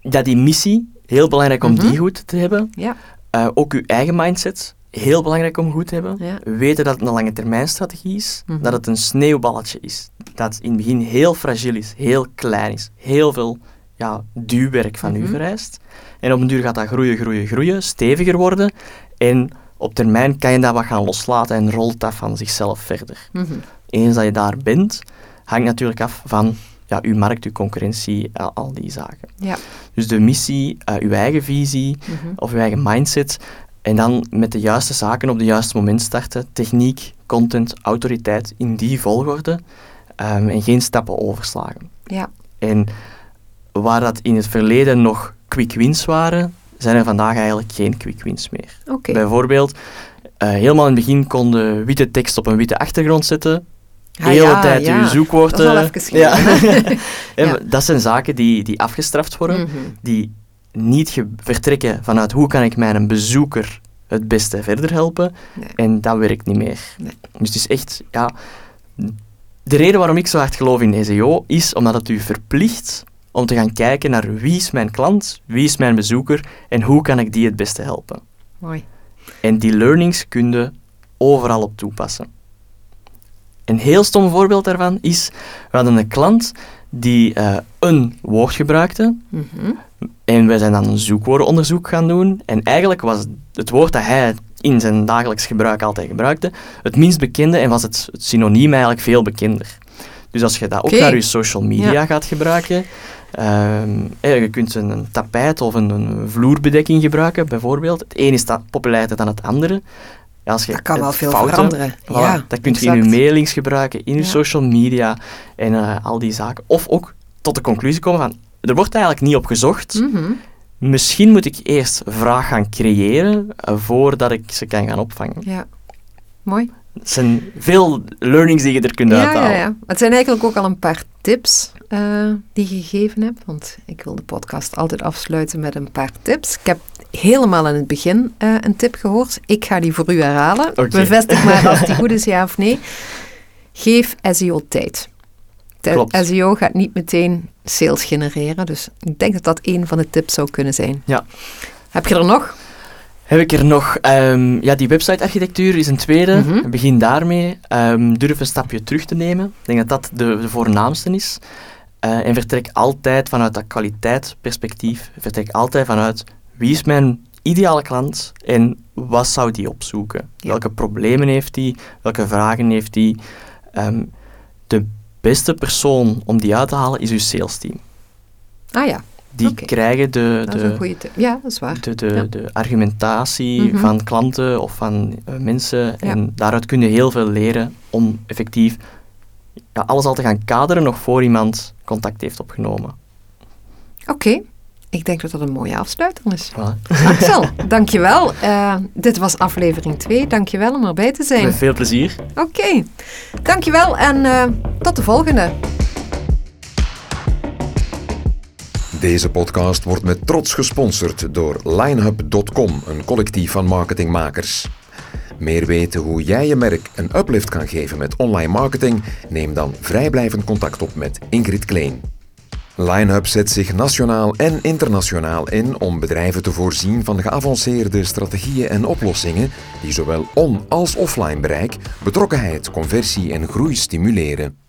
Speaker 3: ja, die missie, heel belangrijk om
Speaker 2: Mhm.
Speaker 3: die goed te hebben.
Speaker 2: Ja.
Speaker 3: Eh, ook uw eigen mindset, heel belangrijk om goed te hebben.
Speaker 2: Ja.
Speaker 3: Weten dat het een lange termijn strategie is,
Speaker 2: Mhm.
Speaker 3: dat het een sneeuwballetje is. Dat in het begin heel fragiel is, heel klein is, heel veel ja, duwwerk van u
Speaker 2: Mhm.
Speaker 3: vereist. En op een duur gaat dat groeien, groeien, groeien, steviger worden. En op termijn kan je dat wat gaan loslaten en rolt dat van zichzelf verder.
Speaker 2: Mhm.
Speaker 3: Eens dat je daar bent, hangt natuurlijk af van ja, uw markt, uw concurrentie, al, al die zaken.
Speaker 2: Ja.
Speaker 3: Dus de missie, eh, uw eigen visie
Speaker 2: Mhm.
Speaker 3: of uw eigen mindset. En dan met de juiste zaken op het juiste moment starten. Techniek, content, autoriteit in die volgorde. ehm, en geen stappen overslagen.
Speaker 2: Ja.
Speaker 3: En waar dat in het verleden nog quick wins waren, zijn er vandaag eigenlijk geen quick wins meer. Bijvoorbeeld, eh, helemaal in het begin kon de witte tekst op een witte achtergrond zetten.
Speaker 2: Ah,
Speaker 3: de hele
Speaker 2: ja,
Speaker 3: tijd
Speaker 2: ja.
Speaker 3: uw zoekwoord...
Speaker 2: Dat [LAUGHS] [LAUGHS] [LAUGHS]
Speaker 3: ja.
Speaker 2: Ja.
Speaker 3: Dat zijn zaken die, die afgestraft worden,
Speaker 2: Mhm.
Speaker 3: die niet vertrekken vanuit hoe kan ik mijn bezoeker het beste verder helpen.
Speaker 2: Nee.
Speaker 3: En dat werkt niet meer.
Speaker 2: Nee.
Speaker 3: Dus het is echt, ja, De reden waarom ik zo hard geloof in SEO is omdat het u verplicht om te gaan kijken naar wie is mijn klant, wie is mijn bezoeker en hoe kan ik die het beste helpen.
Speaker 2: Mooi.
Speaker 3: En die learnings kun je overal op toepassen. Een heel stom voorbeeld daarvan is, we hadden een klant die uh, een woord gebruikte
Speaker 2: Mm -hmm.
Speaker 3: en wij zijn dan een zoekwoordenonderzoek gaan doen en eigenlijk was het woord dat hij in zijn dagelijks gebruik altijd gebruikte het minst bekende en was het, het synoniem eigenlijk veel bekender. Dus als je dat ook naar je social media
Speaker 2: Ja.
Speaker 3: gaat gebruiken, ehm, eh, je kunt een, een tapijt of een, een vloerbedekking gebruiken, bijvoorbeeld. Het ene is populairder dan het andere. Ja, als je
Speaker 2: Dat kan wel veel
Speaker 3: fouten-
Speaker 2: veranderen.
Speaker 3: Voilà,
Speaker 2: ja,
Speaker 3: dat kun je in je mailings gebruiken, in je
Speaker 2: Ja.
Speaker 3: social media en eh, al die zaken. Of ook tot de conclusie komen van, er wordt eigenlijk niet op gezocht.
Speaker 2: Mhm.
Speaker 3: Misschien moet ik eerst vraag gaan creëren eh, voordat ik ze kan gaan opvangen.
Speaker 2: Ja, mooi.
Speaker 3: Het zijn veel learnings die je er kunt
Speaker 2: Ja,
Speaker 3: uithalen.
Speaker 2: ja, ja. Het zijn eigenlijk ook al een paar tips eh, die je gegeven hebt. Want ik wil de podcast altijd afsluiten met een paar tips. Ik heb helemaal in het begin eh, een tip gehoord. Ik ga die voor u herhalen. Bevestig maar als die [LAUGHS] goed is, ja of nee. Geef SEO tijd.
Speaker 3: Klopt.
Speaker 2: SEO gaat niet meteen sales genereren. Dus ik denk dat dat een van de tips zou kunnen zijn.
Speaker 3: Ja.
Speaker 2: Heb je er nog?
Speaker 3: Heb ik er nog... ehm, ja, die website-architectuur is een tweede.
Speaker 2: Mhm.
Speaker 3: Begin daarmee. Ehm, durf een stapje terug te nemen. Ik denk dat dat de, de voornaamste is. Eh, en vertrek altijd vanuit dat kwaliteitsperspectief. Vertrek altijd vanuit wie is mijn ideale klant en wat zou die opzoeken?
Speaker 2: Ja.
Speaker 3: Welke problemen heeft die? Welke vragen heeft die? Ehm, de beste persoon om die uit te halen is uw sales team.
Speaker 2: Ah ja,
Speaker 3: Die krijgen de,
Speaker 2: dat
Speaker 3: de.
Speaker 2: Ja, dat is waar.
Speaker 3: de, de,
Speaker 2: Ja.
Speaker 3: de argumentatie
Speaker 2: Mhm.
Speaker 3: van klanten of van eh, mensen.
Speaker 2: Ja.
Speaker 3: En daaruit kun je heel veel leren om effectief ja, alles al te gaan kaderen nog voor iemand contact heeft opgenomen.
Speaker 2: Oké, ik denk dat dat een mooie afsluiter is.
Speaker 3: Voilà. [LAUGHS]
Speaker 2: Axel, dankjewel. Eh dit was aflevering 2. Dankjewel om erbij te zijn.
Speaker 3: Met veel plezier.
Speaker 2: Oké, dankjewel en eh, tot de volgende.
Speaker 1: Deze podcast wordt met trots gesponsord door linehub.com, een collectief van marketingmakers. Meer weten hoe jij je merk een uplift kan geven met online marketing? Neem dan vrijblijvend contact op met Ingrid Kleen. Linehub zet zich nationaal en internationaal in om bedrijven te voorzien van geavanceerde strategieën en oplossingen die zowel on- als offline bereik, betrokkenheid, conversie en groei stimuleren.